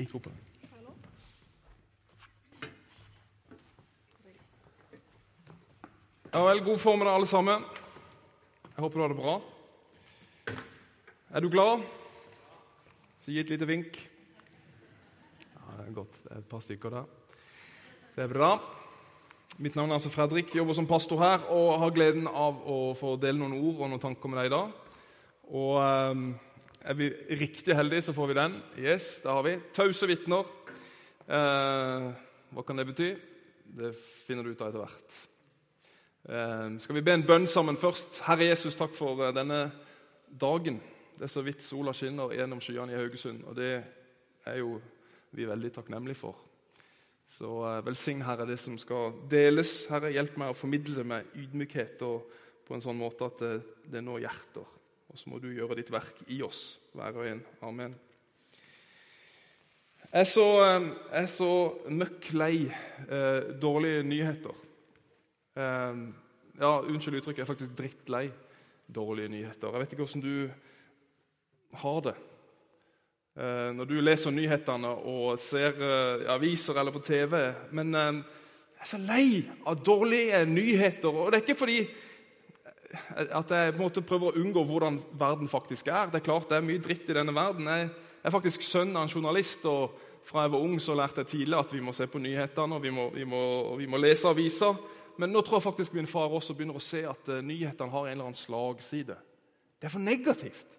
Ikke opp. Ja vel, god formiddag, alle sammen. Jeg håper du har det bra. Er du glad? Så gi et lite vink. Ja, det er godt. Det er et par stykker der. Det er bra. Mitt navn er altså Fredrik, jobber som pastor her og har gleden av å få dele noen ord og noen tanker med deg i dag. Og eh, er vi riktig heldige, så får vi den. Yes, det har vi. Tause vitner. Eh, hva kan det bety? Det finner du ut av etter hvert. Eh, skal vi be en bønn sammen først? Herre Jesus, takk for eh, denne dagen. Det er så vidt sola skinner gjennom skyene i Haugesund, og det er jo vi veldig takknemlige for. Så eh, velsign, Herre, det som skal deles. Herre, hjelp meg å formidle det med ydmykhet og på en sånn måte at det, det når hjerter. Og så må du gjøre ditt verk i oss, hver og en. Amen. Jeg så, jeg er så møkk lei eh, dårlige nyheter. Eh, ja, unnskyld uttrykket, jeg er faktisk drittlei dårlige nyheter. Jeg vet ikke hvordan du har det. Eh, når du leser nyhetene og ser eh, aviser eller på TV. Men eh, jeg er så lei av dårlige nyheter. Og det er ikke fordi at jeg på en måte prøver å unngå hvordan verden faktisk er. Det er klart det er mye dritt i denne verden. Jeg er faktisk sønn av en journalist, og fra jeg var ung så lærte jeg tidlig at vi må se på nyhetene og vi må, vi må, vi må lese aviser. Men nå tror jeg faktisk min far også begynner å se at nyhetene har en eller annen slagside. Det er for negativt.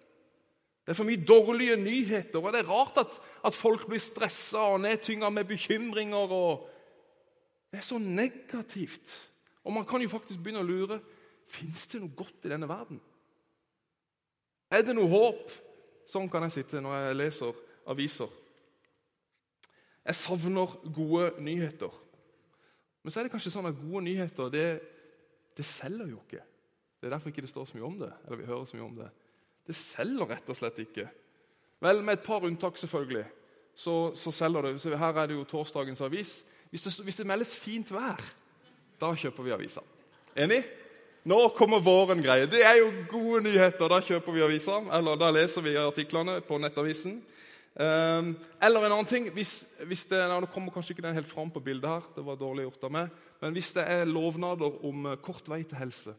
Det er for mye dårlige nyheter, og det er rart at, at folk blir stressa og nedtynga med bekymringer. og Det er så negativt. Og man kan jo faktisk begynne å lure fins det noe godt i denne verden. Er det noe håp? Sånn kan jeg sitte når jeg leser aviser. Jeg savner gode nyheter. Men så er det kanskje sånn at gode nyheter det, det selger jo ikke. Det er derfor ikke det står så mye om det. eller vi hører så mye om det. Det selger rett og slett ikke. Vel, med et par unntak, selvfølgelig, så, så selger det. Så her er det jo torsdagens avis. Hvis det, hvis det meldes fint vær, da kjøper vi avisa. Enig? Nå kommer våren, greie. Det er jo gode nyheter. Da kjøper vi aviser, eller da leser vi artiklene på nettavisen. Um, eller en annen ting hvis, hvis det, Nå kommer kanskje ikke den helt fram på bildet her, det var dårlig gjort av meg, men hvis det er lovnader om kort vei til helse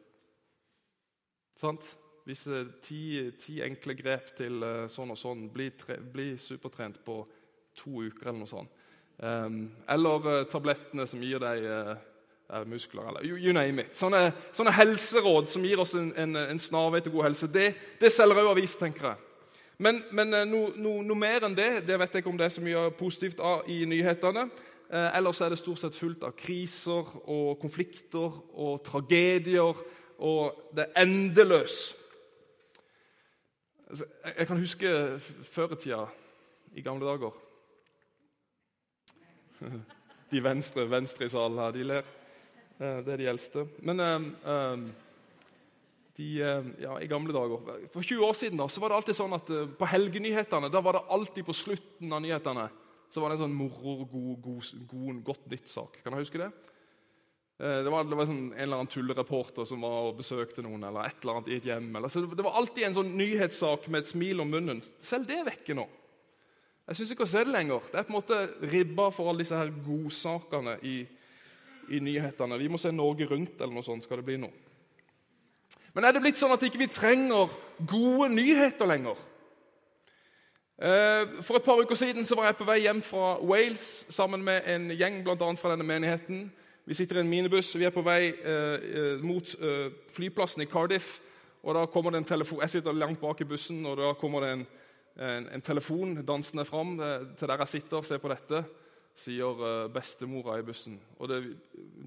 sant? Hvis ti, ti, enkle grep til uh, sånn og sånn bli, tre, bli, supertrent på to uker eller noe sånt. Um, eller tablettene som gir deg muskler, eller you, you, name it. Sånne, sånne, helseråd som gir oss en, en, en snarvei til god helse, det, det selger òg avis, tenker jeg. Men, men noe no, no mer enn det det vet jeg ikke om det er så mye positivt av i nyhetene. Eh, ellers er det stort sett fullt av kriser og konflikter og tragedier. Og det er endeløst. Altså, jeg kan huske før i gamle dager De venstre, venstre i salen her, de ler. Eh, det er de eldste. Men uh, de, ja, i gamle dager For 20 år siden da, så var det alltid sånn at på helgenyhetene da var det alltid på slutten av nyhetene så var det en sånn moro, god, god, god, godt nytt-sak. Kan jeg huske det? Eh, det var, det var sånn, en eller annen tullereporter som var og besøkte noen, eller et eller annet i et hjem. Eller, så det var alltid en sånn nyhetssak med et smil om munnen. Selv det vekker nå. Jeg syns ikke å se det lenger. Det er på en måte ribba for alle disse her godsakene i, i nyhetene. Vi må se Norge Rundt eller noe sånt, skal det bli noe. Men er det blitt sånn at ikke vi ikke trenger gode nyheter lenger? Eh, for et par uker siden så var jeg på vei hjem fra Wales sammen med en gjeng blant annet fra denne menigheten. Vi sitter i en minibuss. Vi er på vei eh, eh, mot eh, flyplassen i Cardiff. og da kommer det en telefon, Jeg sitter langt bak i bussen, og da kommer det en, en, en telefon dansende fram eh, til der jeg sitter. og ser på dette, sier eh, bestemora i bussen. Og det,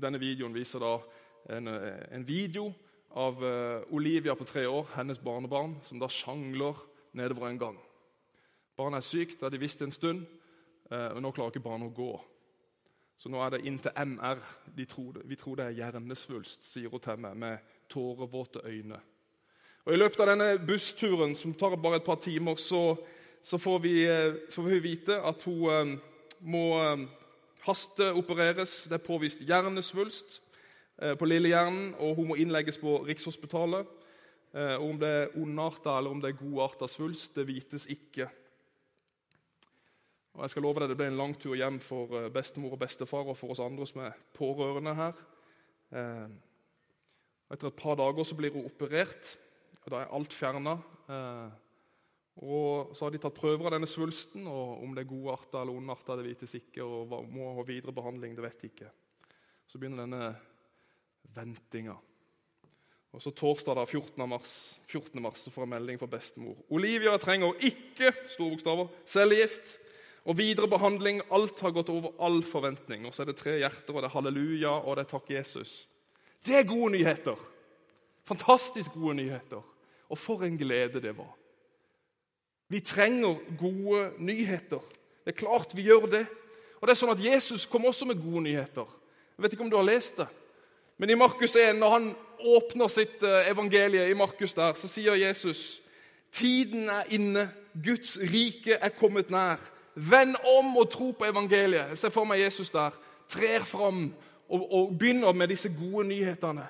Denne videoen viser da en, eh, en video av Olivia på tre år, hennes barnebarn, som da sjangler nedover en gang. Barnet er sykt, det har de visst en stund, og nå klarer ikke barnet å gå. Så nå er det inn til MR. Tror vi tror det er hjernesvulst, sier hun til meg med tårevåte øyne. Og I løpet av denne bussturen, som tar bare et par timer, så, så, får, vi, eh, så får, vi, vite at hun eh, må eh, hasteopereres. Det er påvist hjernesvulst eh, på lillehjernen, og hun må innlegges på Rikshospitalet. Eh, og Om det er ondarta eller om det er godarta svulst, det vites ikke. Og jeg skal love deg, Det ble en lang tur hjem for bestemor og bestefar og for oss andre som er pårørende her. Etter et par dager så blir hun operert, og da er alt fjerna. Og Så har de tatt prøver av denne svulsten, og om det er gode arter eller onde arter, det vites ikke. og må ha videre behandling, det vet de ikke. Så begynner denne ventinga. Og så Torsdag da, 14. mars, 14. mars så får jeg melding fra bestemor. Olivia trenger ikke store bokstaver, cellegift og videre behandling. Alt har gått over all forventning. Og så er det tre hjerter, og det er halleluja, og det er takk Jesus. Det er gode nyheter. Fantastisk gode nyheter. Og for en glede det var. Vi trenger gode nyheter. Det er klart vi gjør det. Og det er sånn at Jesus kom også med gode nyheter. Jeg vet ikke om du har lest det. Men i Markus 1, når han åpner sitt eh, evangelie, i Markus der, så sier Jesus tiden er inne, Guds rike er kommet nær. Vend om og tro på evangeliet. Jeg ser for meg Jesus der. Trer fram og, og begynner med disse gode nyhetene.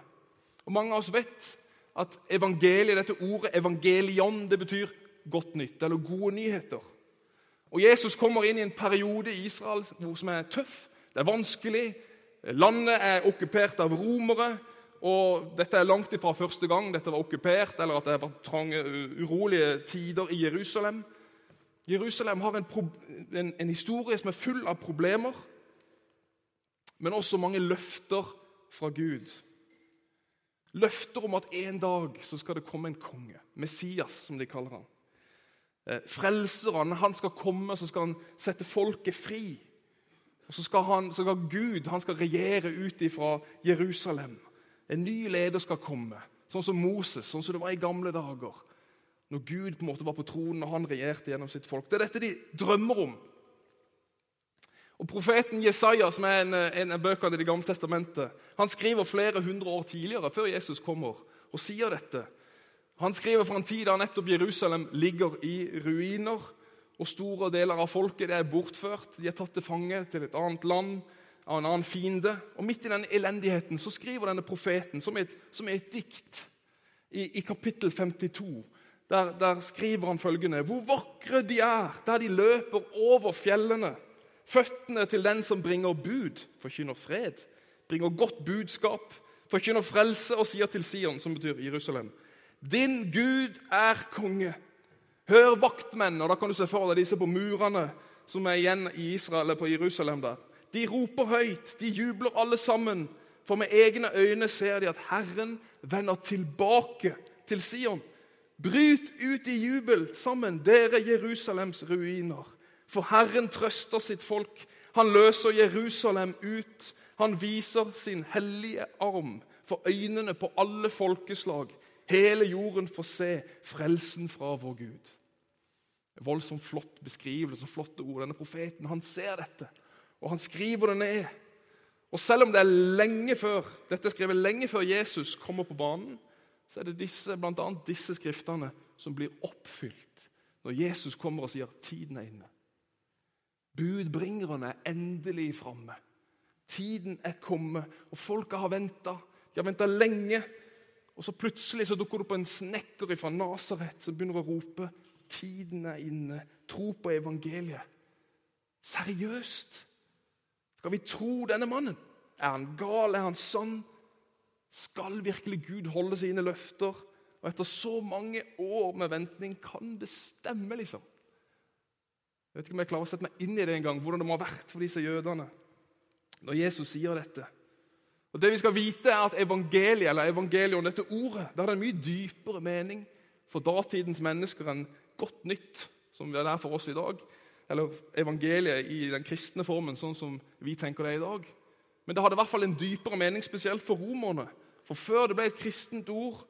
Og Mange av oss vet at evangeliet, dette ordet evangelion det betyr godt nytt, eller gode nyheter. Og Jesus kommer inn i en periode i Israel som er tøff. Det er vanskelig. Landet er okkupert av romere. Og Dette er langt ifra første gang dette var okkupert, eller at det var trange, urolige tider i Jerusalem. Jerusalem har en, en, en historie som er full av problemer, men også mange løfter fra Gud. Løfter om at en dag så skal det komme en konge. Messias, som de kaller han. Eh, frelseren han skal komme så skal han sette folket fri. Og Så skal, han, så skal Gud han skal regjere ut fra Jerusalem. En ny leder skal komme, sånn som Moses, sånn som det var i gamle dager. Når Gud på en måte var på tronen og han regjerte gjennom sitt folk. Det er dette de drømmer om. Og Profeten Jesaja, som er en, en av bøkene i Det gamle testamentet, han skriver flere hundre år tidligere, før Jesus kommer, og sier dette. Han skriver fra en tid da nettopp Jerusalem ligger i ruiner. Og store deler av folket er bortført. De er tatt til fange til et annet land, av en annen fiende. Og Midt i denne elendigheten så skriver denne profeten, som et, som et dikt, i, i, kapittel 52, der, der skriver han følgende.: Hvor vakre de er, der de løper over fjellene. Føttene til den som bringer bud, forkynner fred, bringer godt budskap, forkynner frelse og sier til Sion, som betyr Jerusalem. Din Gud er konge. Hør vaktmenn, og da kan du se for deg disse på murene som er igjen i Israel eller på Jerusalem. der. De roper høyt, de jubler alle sammen, for med egne øyne ser de at Herren vender tilbake til Sion. Bryt ut i jubel sammen, dere Jerusalems ruiner. For Herren trøster sitt folk. Han løser Jerusalem ut. Han viser sin hellige arm for øynene på alle folkeslag. Hele jorden får se frelsen fra vår Gud. Voldsomt flott beskrivelse og flotte ord. Denne profeten han ser dette, og han skriver det ned. Og Selv om det er lenge før, dette er skrevet lenge før Jesus kommer på banen, så er det disse, annet disse skriftene som blir oppfylt når Jesus kommer og sier tiden er inne. Budbringerne er endelig framme. Tiden er kommet, og folket har venta. De har venta lenge og så Plutselig så dukker det opp en snekker fra Nasaret som begynner å rope tiden er inne. Tro på evangeliet. Seriøst? Skal vi tro denne mannen? Er han gal? Er han sann? Skal virkelig Gud holde sine løfter? Og etter så mange år med ventning, kan det stemme, liksom? Jeg vet ikke om jeg klarer å sette meg inn i det en gang, hvordan det må ha vært for disse jødene når Jesus sier dette. Og det vi skal vite er at Evangeliet, eller evangelion, dette ordet, det har en mye dypere mening for datidens mennesker enn godt nytt, som det er for oss i dag. Eller evangeliet i den kristne formen, sånn som vi tenker det i dag. Men det hadde i hvert fall en dypere mening, spesielt for romerne. For før det ble et kristent ord,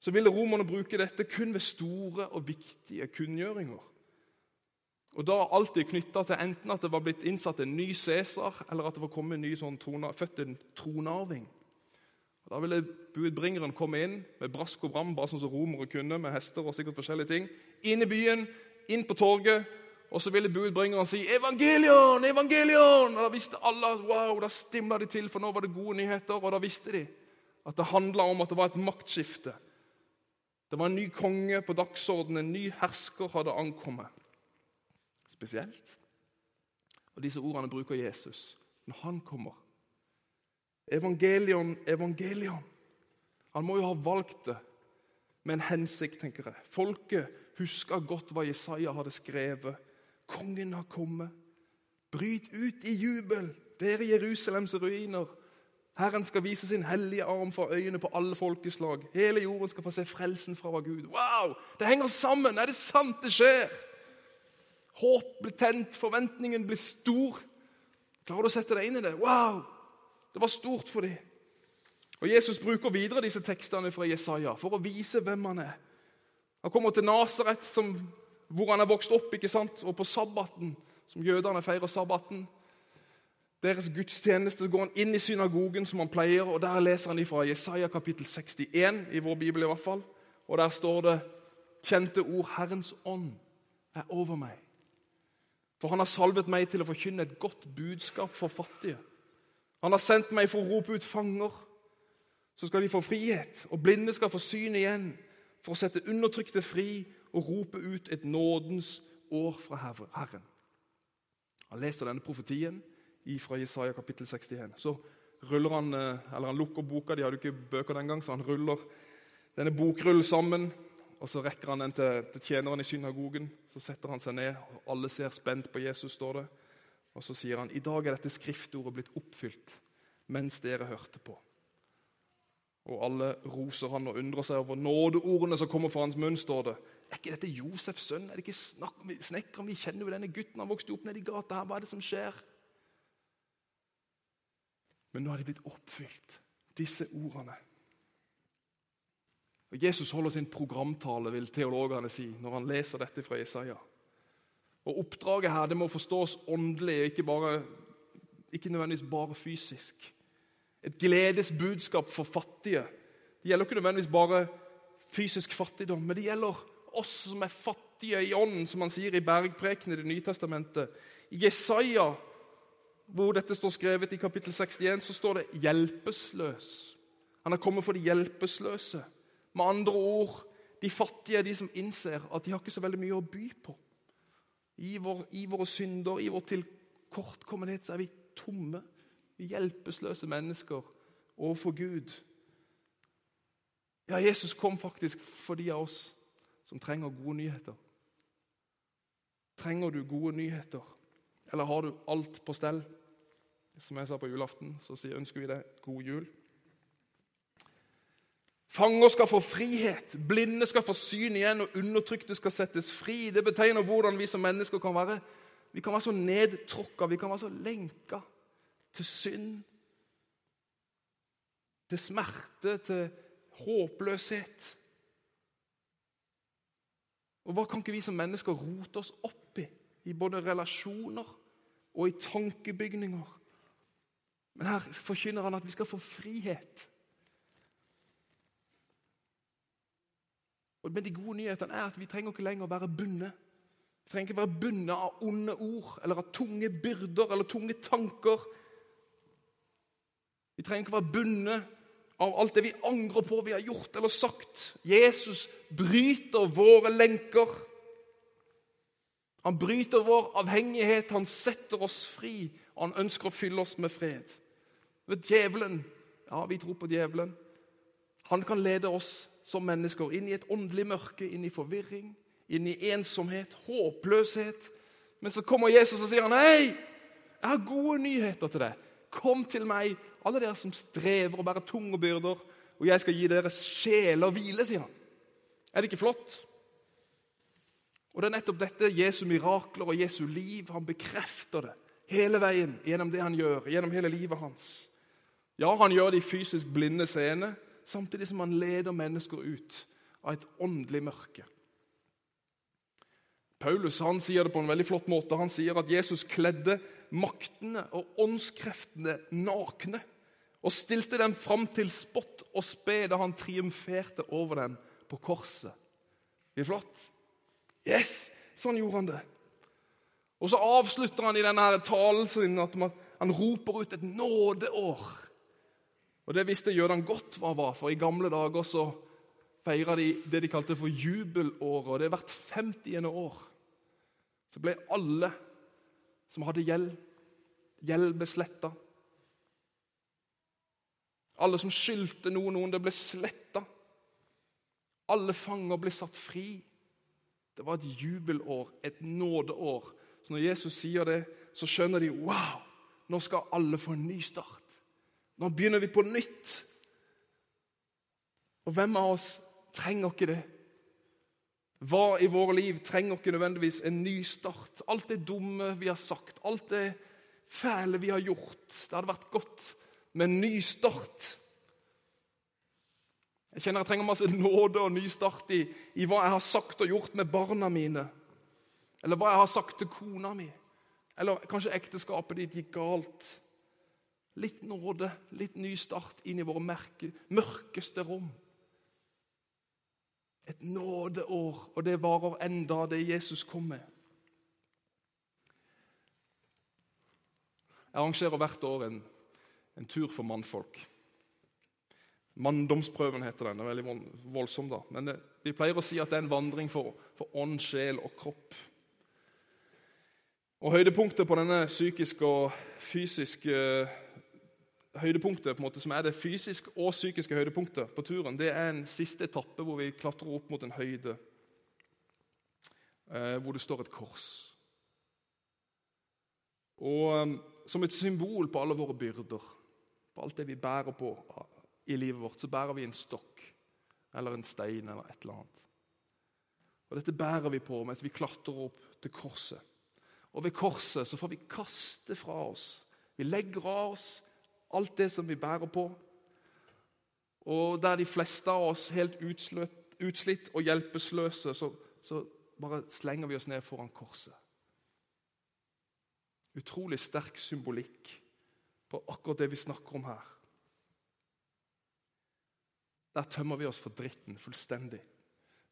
så ville romerne bruke dette kun ved store og viktige kunngjøringer. Og da alltid knytta til enten at det var blitt innsatt en ny Cæsar, eller at det var kommet en ny sånn trona, født en tronarving. Og da ville budbringeren komme inn med brask og bram, bare sånn som romere kunne, med hester og sikkert forskjellige ting. Inn i byen, inn på torget, og så ville budbringeren si 'Evangelion! Evangelion!' Og Da visste alle wow, da stimla de til, for nå var det gode nyheter. Og da visste de at det handla om at det var et maktskifte. Det var en ny konge på dagsordenen, en ny hersker hadde ankommet spesielt. Og Disse ordene bruker Jesus når han kommer. Evangelion, evangelion. Han må jo ha valgt det med en hensikt, tenker jeg. Folket huska godt hva Jesaja hadde skrevet. Kongen har kommet. Bryt ut i jubel, dere Jerusalems ruiner. Herren skal vise sin hellige arm for øynene på alle folkeslag. Hele jorden skal få se frelsen fra vår Gud. Wow! Det henger sammen! Er det sant det skjer? Håp blir tent, forventningen blir stor. Klarer du å sette deg inn i det? Wow! Det var stort for dem. Og Jesus bruker videre disse tekstene fra Jesaja for å vise hvem han er. Han kommer til Nasaret, hvor han er vokst opp, ikke sant? og på sabbaten, som jødene feirer sabbaten, deres gudstjeneste går han inn i synagogen som han pleier, og der leser han fra Jesaja kapittel 61 i vår bibel. i hvert fall. Og Der står det kjente ord 'Herrens ånd er over meg'. For han har salvet meg til å forkynne et godt budskap for fattige. Han har sendt meg for å rope ut fanger, så skal de få frihet. Og blinde skal få syn igjen, for å sette undertrykte fri og rope ut et nådens år fra Herren. Han leser denne profetien fra Jesaja kapittel 61. Så ruller han, eh, eller han lukker boka, de hadde ikke bøker den gang, så han ruller denne bokrullen sammen. Og Så rekker han den til, til tjeneren i synagogen. Så setter han seg ned, og alle ser spent på Jesus. står det. Og Så sier han i dag er dette skriftordet blitt oppfylt mens dere hørte på. Og alle roser han og undrer seg over nådeordene som kommer fra hans munn. står det. Er ikke dette Josefs sønn? Er det ikke snekkeren? Vi kjenner jo denne gutten. Han vokste opp nede i gata her. Hva er det som skjer? Men nå er de blitt oppfylt, disse ordene. Og Jesus holder sin programtale, vil teologene si, når han leser dette fra Jesaja. Og Oppdraget her det må forstås åndelig, ikke, bare, ikke nødvendigvis bare fysisk. Et gledesbudskap for fattige. Det gjelder ikke nødvendigvis bare fysisk fattigdom, men det gjelder oss som er fattige i ånden, som han sier i Bergpreken i Det nye testamentet. I Jesaja hvor dette står skrevet i kapittel 61, så står det 'hjelpeløs'. Han er kommet for de hjelpeløse. Med andre ord, de fattige er de som innser at de har ikke så veldig mye å by på. I, vår, i våre synder, i vår tilkortkommenhet, så er vi tomme. Vi hjelpeløse mennesker overfor Gud. Ja, Jesus kom faktisk for de av oss som trenger gode nyheter. Trenger du gode nyheter? Eller har du alt på stell? Som jeg sa på julaften, så ønsker vi deg god jul. Fanger skal få frihet, blinde skal få syn igjen, og undertrykte skal settes fri. Det betegner hvordan vi som mennesker kan være. Vi kan være så nedtråkka, vi kan være så lenka til synd, til smerte, til håpløshet. Og Hva kan ikke vi som mennesker rote oss opp i, i både relasjoner og i tankebygninger. Men her forkynner han at vi skal få frihet. Men de gode nyhetene er at vi trenger ikke lenger å være bundet. Vi trenger ikke være bundet av onde ord eller av tunge byrder eller tunge tanker. Vi trenger ikke være bundet av alt det vi angrer på vi har gjort eller sagt. Jesus bryter våre lenker. Han bryter vår avhengighet, han setter oss fri, og han ønsker å fylle oss med fred. Ved djevelen Ja, vi tror på djevelen. Han kan lede oss som mennesker inn i et åndelig mørke, inn i forvirring, inn i ensomhet, håpløshet. Men så kommer Jesus og sier han, 'Hei, jeg har gode nyheter til deg.' 'Kom til meg, alle dere som strever og bærer tunge byrder, og jeg skal gi dere sjeler hvile', sier han. Er det ikke flott? Og Det er nettopp dette Jesu mirakler og Jesu liv. Han bekrefter det hele veien gjennom det han gjør, gjennom hele livet hans. Ja, han gjør de fysisk blinde seende, samtidig som han leder mennesker ut av et åndelig mørke. Paulus han sier det på en veldig flott måte. Han sier at Jesus kledde maktene og åndskreftene nakne og stilte dem fram til spott og spe da han triumferte over dem på korset. Det er flott. Yes! Sånn gjorde han det. Og så avslutter han i denne talen sin at han roper ut et nådeår. Og Det visste jødene godt hva var, for i gamle dager så feira de det de kalte for jubelåret. og Det er hvert 50. år. Så ble alle som hadde gjeld. Gjeld ble sletta. Alle som skyldte noe noen, det ble sletta. Alle fanger ble satt fri. Det var et jubelår, et nådeår. Så Når Jesus sier det, så skjønner de wow, nå skal alle få en ny start. Nå begynner vi på nytt. Og hvem av oss trenger ikke det? Hva i våre liv trenger ikke nødvendigvis en ny start? Alt det dumme vi har sagt, alt det fæle vi har gjort. Det hadde vært godt med en ny start. Jeg kjenner jeg trenger masse nåde og ny start i, i hva jeg har sagt og gjort med barna mine. Eller hva jeg har sagt til kona mi. Eller kanskje ekteskapet ditt gikk galt. Litt nåde, litt ny start inn i våre merke, mørkeste rom. Et nådeår, og det varer enda det Jesus kom med. Jeg arrangerer hvert år en, en tur for mannfolk. Manndomsprøven heter den. Det er veldig voldsom, da. Men det, vi pleier å si at det er en vandring for, for ånd, sjel og kropp. Og Høydepunktet på denne psykiske og fysiske høydepunktet, på en måte, som er det fysiske og psykiske høydepunktet på turen, det er en siste etappe hvor vi klatrer opp mot en høyde eh, hvor det står et kors. Og eh, Som et symbol på alle våre byrder, på alt det vi bærer på i livet vårt, så bærer vi en stokk eller en stein eller et eller annet. Og Dette bærer vi på mens vi klatrer opp til korset. Og Ved korset så får vi kaste fra oss. Vi legger av oss alt det som vi bærer på. Og der de fleste av oss helt utslitt og hjelpeløse, så, så bare slenger vi oss ned foran korset. Utrolig sterk symbolikk på akkurat det vi snakker om her. Der tømmer vi oss for dritten fullstendig.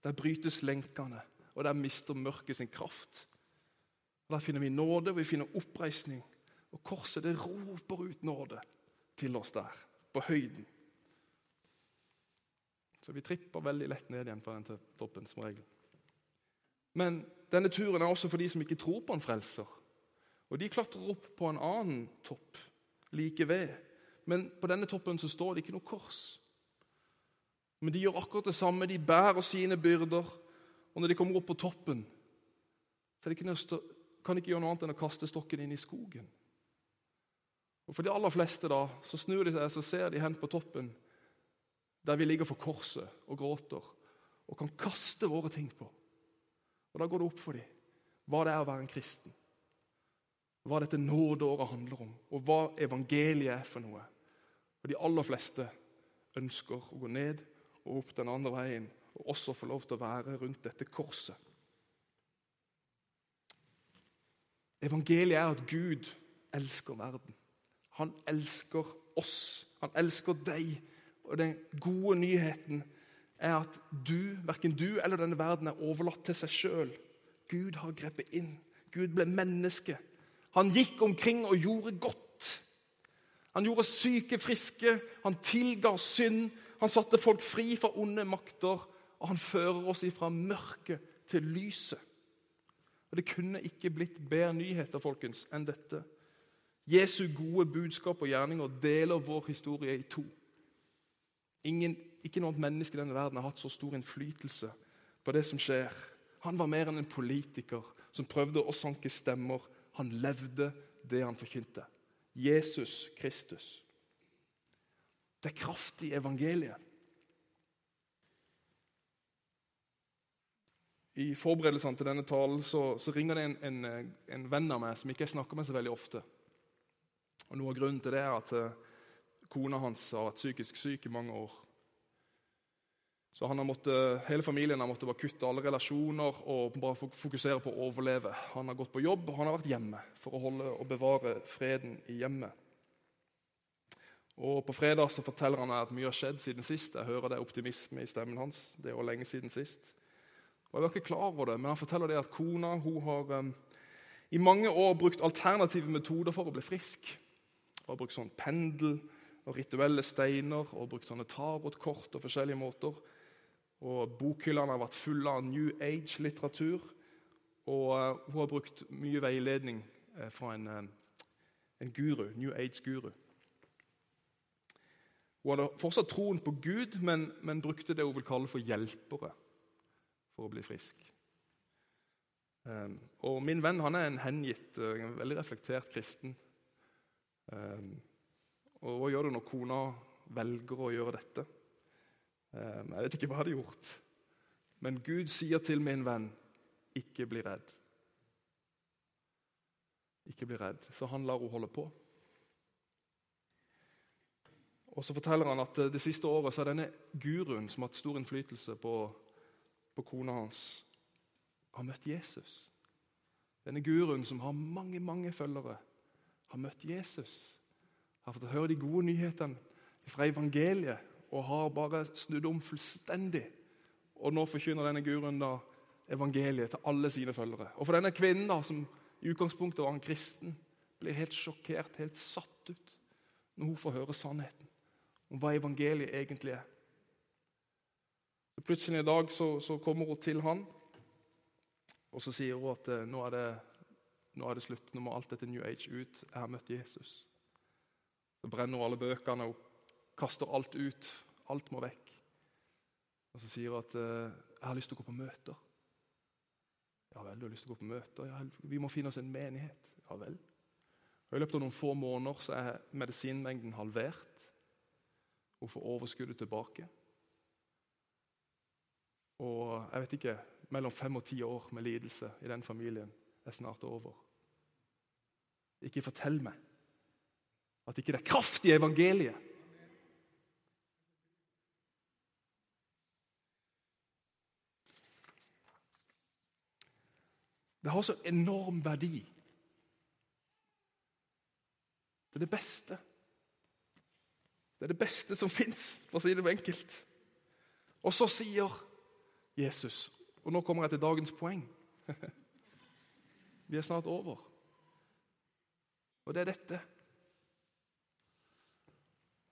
Der brytes lenkene, og der mister mørket sin kraft. Og Der finner vi nåde, og vi finner oppreisning. Og korset det roper ut nåde til oss der, på høyden. Så vi tripper veldig lett ned igjen på den toppen, som regel. Men denne turen er også for de som ikke tror på en frelser. Og De klatrer opp på en annen topp like ved. Men på denne toppen så står det ikke noe kors. Men de gjør akkurat det samme. De bærer sine byrder. Og når de kommer opp på toppen, så de kan de ikke gjøre noe annet enn å kaste stokken inn i skogen. Og For de aller fleste da, så snur de seg så ser de hen på toppen, der vi ligger for korset og gråter, og kan kaste våre ting på. Og Da går det opp for dem hva det er å være en kristen. Hva dette nådeåret handler om, og hva evangeliet er for noe. Og De aller fleste ønsker å gå ned og opp den andre veien, og også få lov til å være rundt dette korset. Evangeliet er at Gud elsker verden. Han elsker oss. Han elsker deg. Og den gode nyheten er at du, verken du eller denne verden er overlatt til seg sjøl. Gud har grepet inn. Gud ble menneske. Han gikk omkring og gjorde godt. Han gjorde syke friske, han tilga synd, han satte folk fri fra onde makter, og han fører oss ifra mørket til lyset. Og Det kunne ikke blitt bedre nyheter folkens, enn dette. Jesu gode budskap og gjerninger deler vår historie i to. Ingen, ikke noe menneske i denne verden har hatt så stor innflytelse på det som skjer. Han var mer enn en politiker som prøvde å sanke stemmer. Han levde det han forkynte. Jesus Kristus. Det er kraft i evangeliet. I forberedelsene til denne talen så, så ringer det en, en, en, venn av meg som ikke jeg snakker med så veldig ofte. Og Noe av grunnen til det er at uh, kona hans har vært psykisk syk i mange år. Så måttet, Hele familien har måttet bare kutte alle relasjoner og bare fokusere på å overleve. Han har gått på jobb og han har vært hjemme for å holde og bevare freden i hjemmet. Og På fredag så forteller han at mye har skjedd siden sist. Jeg hører det optimisme i stemmen hans. Det jo lenge siden sist. Og Jeg var ikke klar over det, men han forteller det at kona hun har um, i mange år brukt alternative metoder for å bli frisk. Hun har brukt sånn pendel og rituelle steiner og brukt sånne tarotkort og forskjellige måter. Og Bokhyllene har vært fulle av New Age-litteratur. Og uh, hun har brukt mye veiledning eh, fra en, eh, en guru, New Age-guru. Hun hadde fortsatt troen på Gud, men, men, brukte det hun vil kalle for hjelpere for å bli frisk. Og Min venn han er en hengitt, en veldig reflektert kristen. Um, og Hva gjør du når kona velger å gjøre dette? Um, jeg vet ikke hva jeg hadde gjort. Men Gud sier til min venn, ikke bli redd. Ikke bli redd. Så han lar henne holde på. Og Så forteller han at det siste året så er denne guruen som har hatt stor innflytelse på, på kona hans, har møtt Jesus. Denne guruen som har mange mange følgere, har møtt Jesus. Har fått høre de gode nyhetene fra evangeliet og har bare snudd om fullstendig. Og nå forkynner denne guruen da evangeliet til alle sine følgere. Og for denne kvinnen da, som i utgangspunktet var en kristen, blir helt sjokkert, helt satt ut, når hun får høre sannheten om hva evangeliet egentlig er. Plutselig i dag så, så, kommer hun til han, og så sier hun at eh, nå er, det, nå er det slutt. Nå må alt dette New Age ut. Jeg har møtt Jesus. Så brenner hun alle bøkene og kaster alt ut. Alt må vekk. Og så sier hun at eh, jeg har lyst til å gå på møter. Ja vel, du har lyst til å gå på møter? Ja, vi må finne oss en menighet. Ja vel. Og I løpet av noen få måneder så er medisinmengden halvert. Hun får overskuddet tilbake. Og jeg vet ikke Mellom fem og ti år med lidelse i den familien er snart over. Ikke fortell meg at ikke det er kraft i evangeliet. Det har så enorm verdi. Det er det beste. Det er det beste som fins, for å si det enkelt. Og så sier Jesus Og nå kommer jeg til dagens poeng. Vi er snart over. Og det er dette.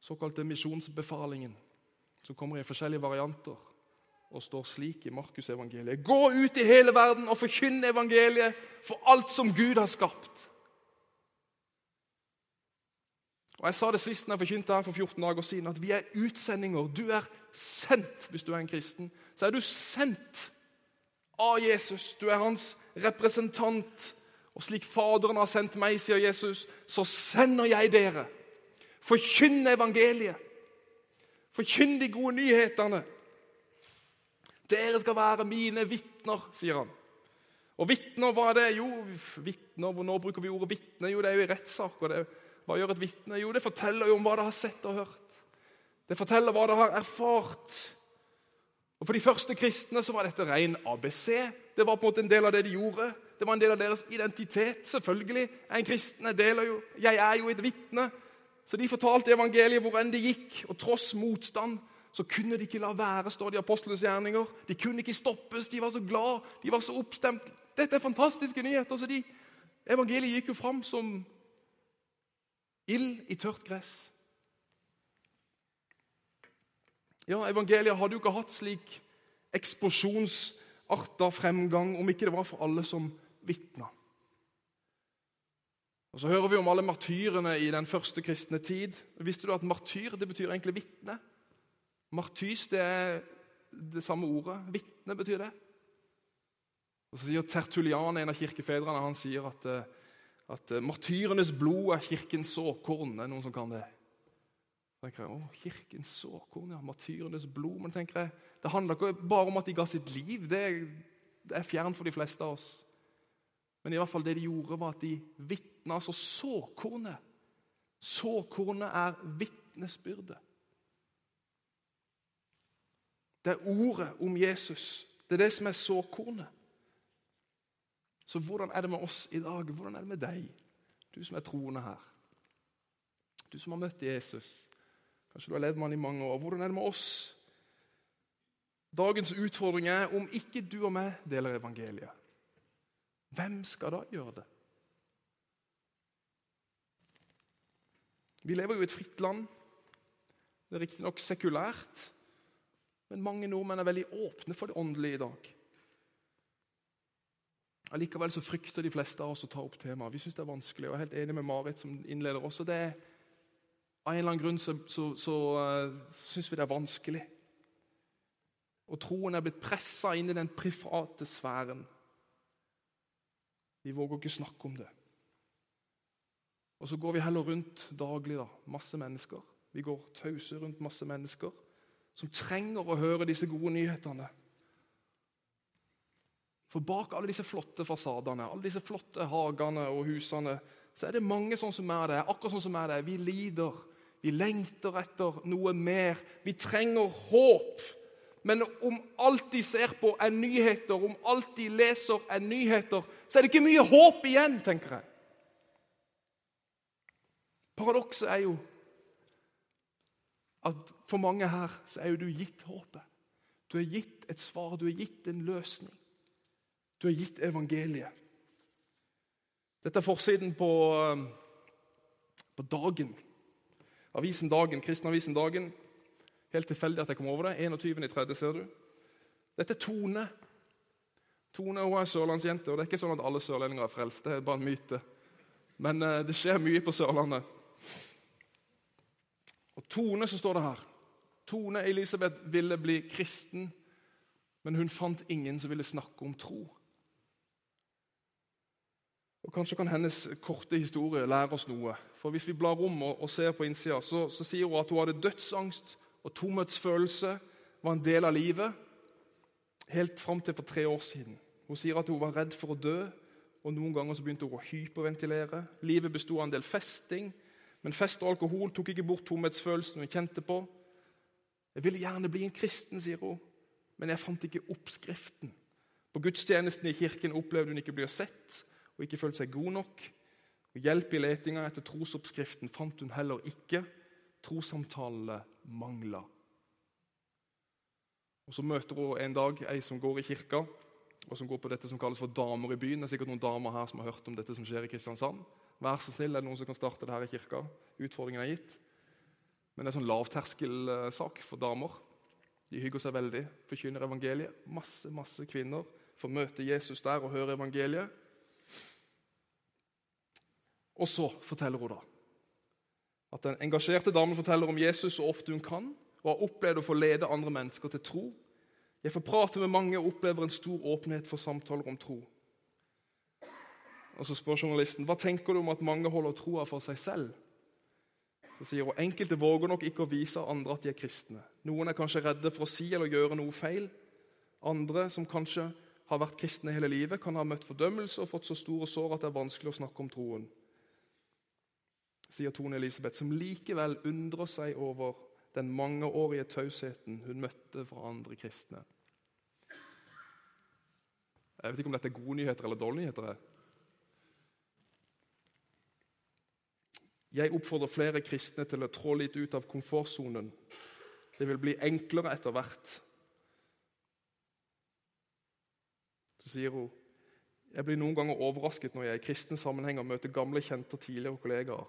Såkalte misjonsbefalingen, som kommer i forskjellige varianter og står slik i Markusevangeliet. Gå ut i hele verden og forkynn evangeliet for alt som Gud har skapt. Og Jeg sa det sist når jeg forkynte her for 14 dager siden, at vi er utsendinger. Du er sendt hvis du er en kristen. Så er du sendt av Jesus. Du er hans representant. Og slik Faderen har sendt meg, sier Jesus, så sender jeg dere. Forkynn evangeliet. Forkynn de gode nyhetene. Dere skal være mine vitner, sier han. Og vitner, hva er det? Jo, vitner, Nå bruker vi ordet vitne. Jo, det er jo i rettssak. og er hva gjør et vitne? Jo, det forteller jo om hva det har sett og hørt. Det forteller hva det har erfart. Og For de første kristne så var dette ren ABC. Det var på en måte en del av det de gjorde. Det var en del av deres identitet. Selvfølgelig er en kristen en del av jo, Jeg er jo et vitne. Så de fortalte evangeliet hvor enn de gikk, og tross motstand så kunne de ikke la være, står det i apostlenes gjerninger. De kunne ikke stoppes, de var så glad, de var så oppstemt. Dette er fantastiske nyheter. så de, Evangeliet gikk jo fram som Ild i tørt gress. Ja, Evangeliet hadde jo ikke hatt slik eksplosjonsarta fremgang om ikke det var for alle som vitna. Og Så hører vi om alle martyrene i den første kristne tid. Visste du at martyr det betyr egentlig vitne? Martys det er det samme ordet. Vitne betyr det. Og Så sier Tertulian, en av kirkefedrene, han sier at eh, at martyrenes blod er kirkens såkorn. Det Er noen som kan det? Tenker jeg, å, Kirkens såkorn, ja, martyrenes blod. Men tenker jeg, det handler ikke bare om at de ga sitt liv. Det, det er fjern for de fleste av oss. Men i hvert fall det de gjorde, var at de vitna. Altså såkornet. Såkornet er vitnesbyrdet. Det er ordet om Jesus. Det er det som er såkornet. Så hvordan er det med oss i dag? Hvordan er det med deg, du som er troende her? Du som har møtt Jesus. Kanskje du har levd med han i mange år. Hvordan er det med oss? Dagens utfordring er om ikke du og meg deler evangeliet. Hvem skal da gjøre det? Vi lever jo i et fritt land. Det er riktignok sekulært, men mange nordmenn er veldig åpne for det åndelige i dag. Allikevel så frykter de fleste av oss å ta opp temaet. Vi syns det er vanskelig. og Jeg er helt enig med Marit, som innleder også. det er Av en eller annen grunn så, så, så, uh, syns vi det er vanskelig. Og troen er blitt pressa inn i den private sfæren. Vi våger ikke snakke om det. Og så går vi heller rundt daglig, da, masse mennesker. Vi går tause rundt masse mennesker som trenger å høre disse gode nyhetene. For bak alle disse flotte fasadene, alle disse flotte hagene og husene, så er det mange sånn som er det. Akkurat sånn som er det. Vi lider. Vi lengter etter noe mer. Vi trenger håp. Men om alt de ser på, er nyheter, om alt de leser, er nyheter, så er det ikke mye håp igjen, tenker jeg. Paradokset er jo at for mange her så er jo du gitt håpet. Du er gitt et svar, du er gitt en løsning. Du er gitt evangeliet. Dette er forsiden på, um, på Dagen. Avisen Dagen, Kristenavisen Dagen. Helt tilfeldig at jeg kom over det. 21.3., ser du. Dette er Tone. Tone hun er sørlandsjente, og det er ikke sånn at alle sørlendinger er frelst. Det er bare en myte. Men uh, det skjer mye på Sørlandet. Og Tone, så står det her Tone Elisabeth ville bli kristen, men hun fant ingen som ville snakke om tro. Og Kanskje kan hennes korte historie lære oss noe. For Hvis vi blar om og, og ser på innsida, så, så, sier hun at hun hadde dødsangst og tomhetsfølelse var en del av livet helt fram til for tre år siden. Hun sier at hun var redd for å dø, og noen ganger så begynte hun å hyperventilere. Livet besto av en del festing, men fest og alkohol tok ikke bort tomhetsfølelsen hun kjente på. Jeg ville gjerne bli en kristen, sier hun, men jeg fant ikke oppskriften. På gudstjenesten i kirken opplevde hun ikke å bli sett og ikke følte seg god nok. Og Hjelp i letinga etter trosoppskriften fant hun heller ikke. Trossamtalene mangla. Og Så møter hun en dag ei som går i kirka, og som går på dette som kalles for Damer i byen. Det er sikkert noen damer her som har hørt om dette som skjer i Kristiansand. Vær så snill, er det noen som kan starte det her i kirka? Utfordringen er gitt. Men det er en sånn lavterskelsak for damer. De hygger seg veldig, forkynner evangeliet. Masse masse kvinner får møte Jesus der og høre evangeliet. Og så forteller hun da at den engasjerte damen forteller om Jesus så ofte hun kan, og har opplevd å få lede andre mennesker til tro. Jeg får prate med mange og opplever en stor åpenhet for samtaler om tro. Og Så spør journalisten hva tenker du om at mange holder troa for seg selv. Så sier hun enkelte våger nok ikke å vise andre at de er kristne. Noen er kanskje redde for å si eller gjøre noe feil. Andre, som kanskje har vært kristne hele livet, kan ha møtt fordømmelse og fått så store sår at det er vanskelig å snakke om troen. Sier Tone Elisabeth, som likevel undrer seg over den mangeårige tausheten hun møtte fra andre kristne. Jeg vet ikke om dette er gode nyheter eller dårlige nyheter. Jeg oppfordrer flere kristne til å trå litt ut av komfortsonen. Det vil bli enklere etter hvert. Så sier hun jeg blir noen ganger overrasket når jeg i kristne sammenhenger møter gamle, kjente tidligere kollegaer.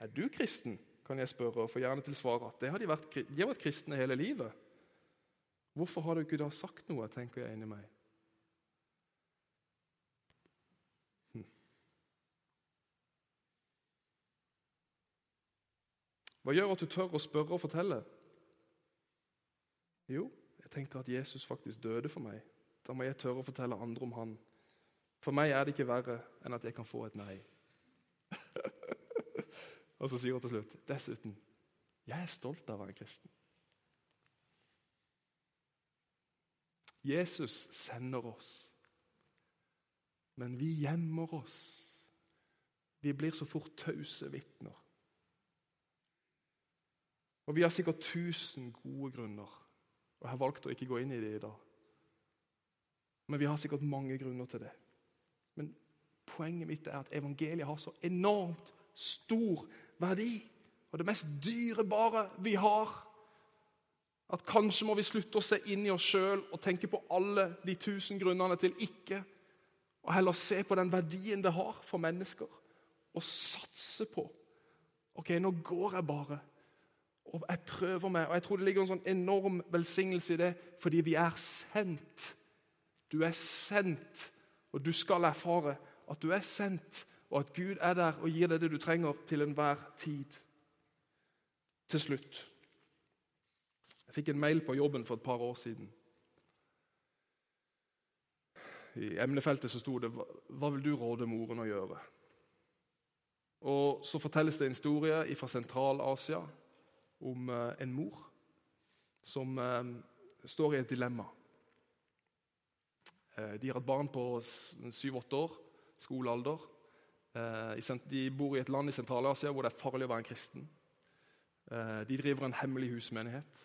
Er du kristen? kan jeg spørre, og får gjerne til svar at det har de, vært, de har vært kristne hele livet. Hvorfor har du ikke da sagt noe, tenker jeg inni meg. Hva gjør at du tør å spørre og fortelle? Jo, jeg tenker at Jesus faktisk døde for meg. Da må jeg tørre å fortelle andre om han. For meg er det ikke verre enn at jeg kan få et nei. Og så sier hun til slutt dessuten jeg er stolt av å være kristen. Jesus sender oss, men vi gjemmer oss. Vi blir så fort tause vitner. Og Vi har sikkert tusen gode grunner, og jeg har valgt å ikke gå inn i det i dag. Men vi har sikkert mange grunner til det. Men poenget mitt er at evangeliet har så enormt stor verdi. Og det mest dyrebare vi har. At kanskje må vi slutte å se inn i oss sjøl og tenke på alle de tusen grunnene til ikke. Og heller se på den verdien det har for mennesker. Og satse på Ok, nå går jeg bare og jeg prøver meg, og jeg tror det ligger en sånn enorm velsignelse i det, fordi vi er sendt. Du er sendt, Og du skal erfare at du er sendt, og at Gud er der og gir deg det du trenger til enhver tid. Til slutt Jeg fikk en mail på jobben for et par år siden. I emnefeltet så sto det 'Hva vil du råde moren å gjøre?' Og Så fortelles det en historie fra Sentral-Asia om eh, en mor som eh, står i et dilemma. Eh, de har et barn på syv-åtte år, skolealder. De bor i et land i Sentral-Asia hvor det er farlig å være en kristen. De driver en hemmelig husmenighet.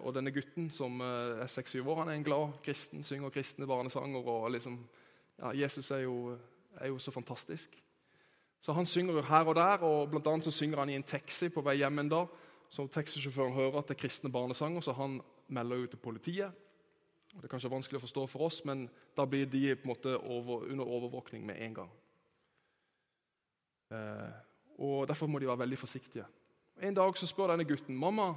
Og denne gutten som er seks-syv år, han er en glad kristen, synger kristne barnesanger. og liksom, ja, Jesus er jo, er jo så fantastisk. Så Han synger her og der, og blant annet så synger han i en taxi på vei hjem en dag. Så taxisjåføren hører at det er kristne barnesanger, så han melder jo til politiet. Det er kanskje vanskelig å forstå for oss, men da blir de på en måte over, under overvåkning med en gang. Eh, og Derfor må de være veldig forsiktige. En dag så spør denne gutten mamma,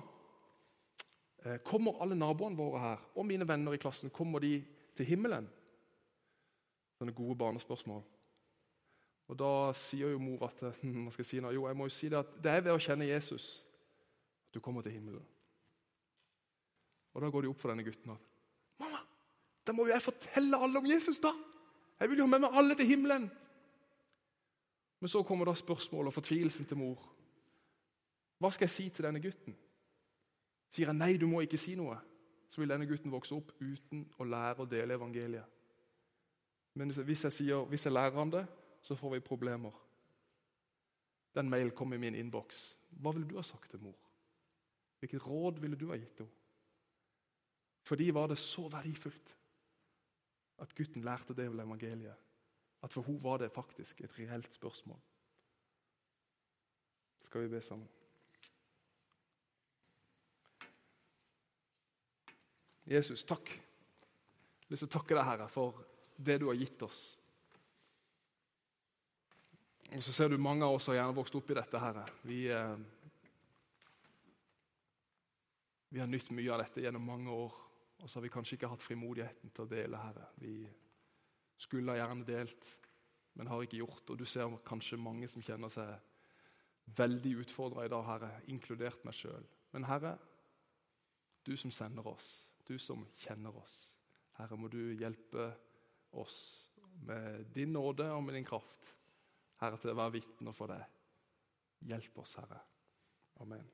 eh, kommer alle naboene våre her og mine venner i klassen kommer de til himmelen. Sånne gode barnespørsmål. Og Da sier jo mor at man hva skal si nå? Jo, jeg må jo si det at det er ved å kjenne Jesus at du kommer til himmelen. Og Da går det opp for denne gutten at Mamma, da må jo jeg fortelle alle om Jesus, da! Jeg vil jo ha med meg alle til himmelen! Men så kommer da spørsmålet og fortvilelsen til mor. Hva skal jeg si til denne gutten? Sier jeg nei, du må ikke si noe, så vil denne gutten vokse opp uten å lære å dele evangeliet. Men hvis jeg, sier, hvis jeg lærer han det, så får vi problemer. Den mailen kom i min innboks. Hva ville du ha sagt til mor? Hvilket råd ville du ha gitt henne? For de var det så verdifullt at gutten lærte det vel evangeliet. At for henne var det faktisk et reelt spørsmål. Skal vi be sammen? Jesus, takk. Jeg har lyst til å takke deg, Herre, for det du har gitt oss. Og så ser du mange av oss har gjerne vokst opp i dette. Herre. Vi, eh, vi har nytt mye av dette gjennom mange år, og så har vi kanskje ikke hatt frimodigheten til å dele. Herre. Vi skulle ha gjerne delt, men har ikke gjort. Og du ser kanskje mange som kjenner seg veldig utfordra i dag, Herre, inkludert meg sjøl. Men Herre, du som sender oss, du som kjenner oss, Herre, må du hjelpe oss med din nåde og med din kraft Herre, til å være vitne for deg. Hjelp oss, Herre. Amen.